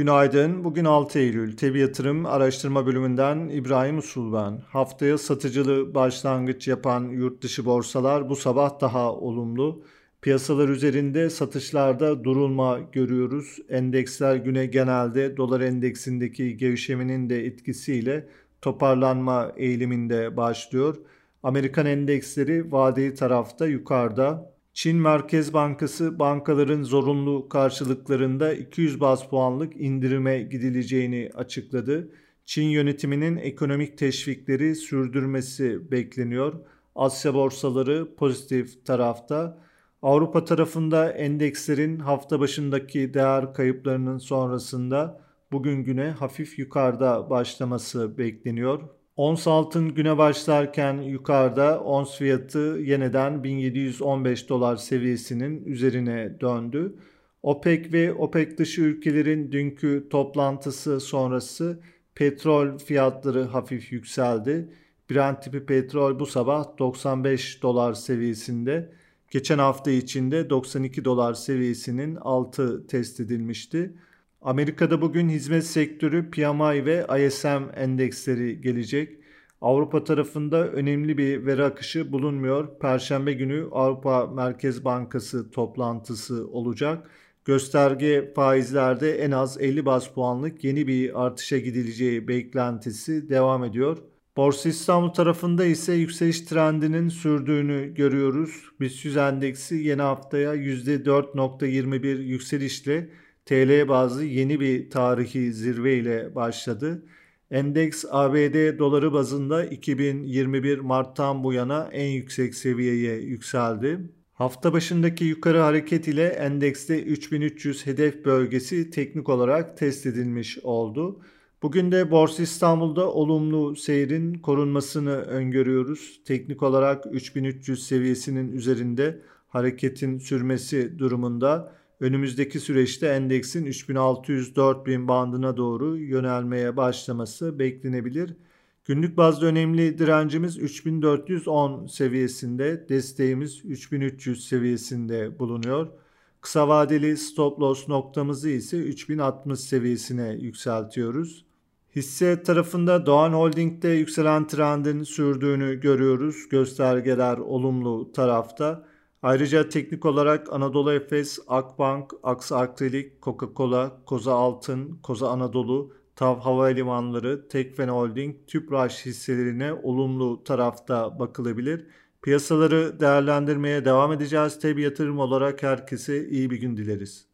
Günaydın. Bugün 6 Eylül. Tebi Yatırım Araştırma Bölümünden İbrahim Usul ben. Haftaya satıcılı başlangıç yapan yurt dışı borsalar bu sabah daha olumlu. Piyasalar üzerinde satışlarda durulma görüyoruz. Endeksler güne genelde dolar endeksindeki gevşemenin de etkisiyle toparlanma eğiliminde başlıyor. Amerikan endeksleri vadeli tarafta yukarıda. Çin Merkez Bankası bankaların zorunlu karşılıklarında 200 baz puanlık indirime gidileceğini açıkladı. Çin yönetiminin ekonomik teşvikleri sürdürmesi bekleniyor. Asya borsaları pozitif tarafta. Avrupa tarafında endekslerin hafta başındaki değer kayıplarının sonrasında bugün güne hafif yukarıda başlaması bekleniyor. Ons altın güne başlarken yukarıda ons fiyatı yeniden 1715 dolar seviyesinin üzerine döndü. OPEC ve OPEC dışı ülkelerin dünkü toplantısı sonrası petrol fiyatları hafif yükseldi. Brent tipi petrol bu sabah 95 dolar seviyesinde. Geçen hafta içinde 92 dolar seviyesinin altı test edilmişti. Amerika'da bugün hizmet sektörü PMI ve ISM endeksleri gelecek. Avrupa tarafında önemli bir veri akışı bulunmuyor. Perşembe günü Avrupa Merkez Bankası toplantısı olacak. Gösterge faizlerde en az 50 bas puanlık yeni bir artışa gidileceği beklentisi devam ediyor. Borsa İstanbul tarafında ise yükseliş trendinin sürdüğünü görüyoruz. BIST 100 endeksi yeni haftaya %4.21 yükselişle TL bazlı yeni bir tarihi zirve ile başladı. Endeks ABD doları bazında 2021 Mart'tan bu yana en yüksek seviyeye yükseldi. Hafta başındaki yukarı hareket ile endekste 3300 hedef bölgesi teknik olarak test edilmiş oldu. Bugün de Borsa İstanbul'da olumlu seyrin korunmasını öngörüyoruz. Teknik olarak 3300 seviyesinin üzerinde hareketin sürmesi durumunda önümüzdeki süreçte endeksin 3600-4000 bandına doğru yönelmeye başlaması beklenebilir. Günlük bazda önemli direncimiz 3410 seviyesinde, desteğimiz 3300 seviyesinde bulunuyor. Kısa vadeli stop loss noktamızı ise 3060 seviyesine yükseltiyoruz. Hisse tarafında Doğan Holding'de yükselen trendin sürdüğünü görüyoruz. Göstergeler olumlu tarafta. Ayrıca teknik olarak Anadolu Efes, Akbank, Aksa Akrilik, Coca-Cola, Koza Altın, Koza Anadolu, TAV Havalimanları, Tekfen Holding, Tüpraş hisselerine olumlu tarafta bakılabilir. Piyasaları değerlendirmeye devam edeceğiz. Tabi yatırım olarak herkese iyi bir gün dileriz.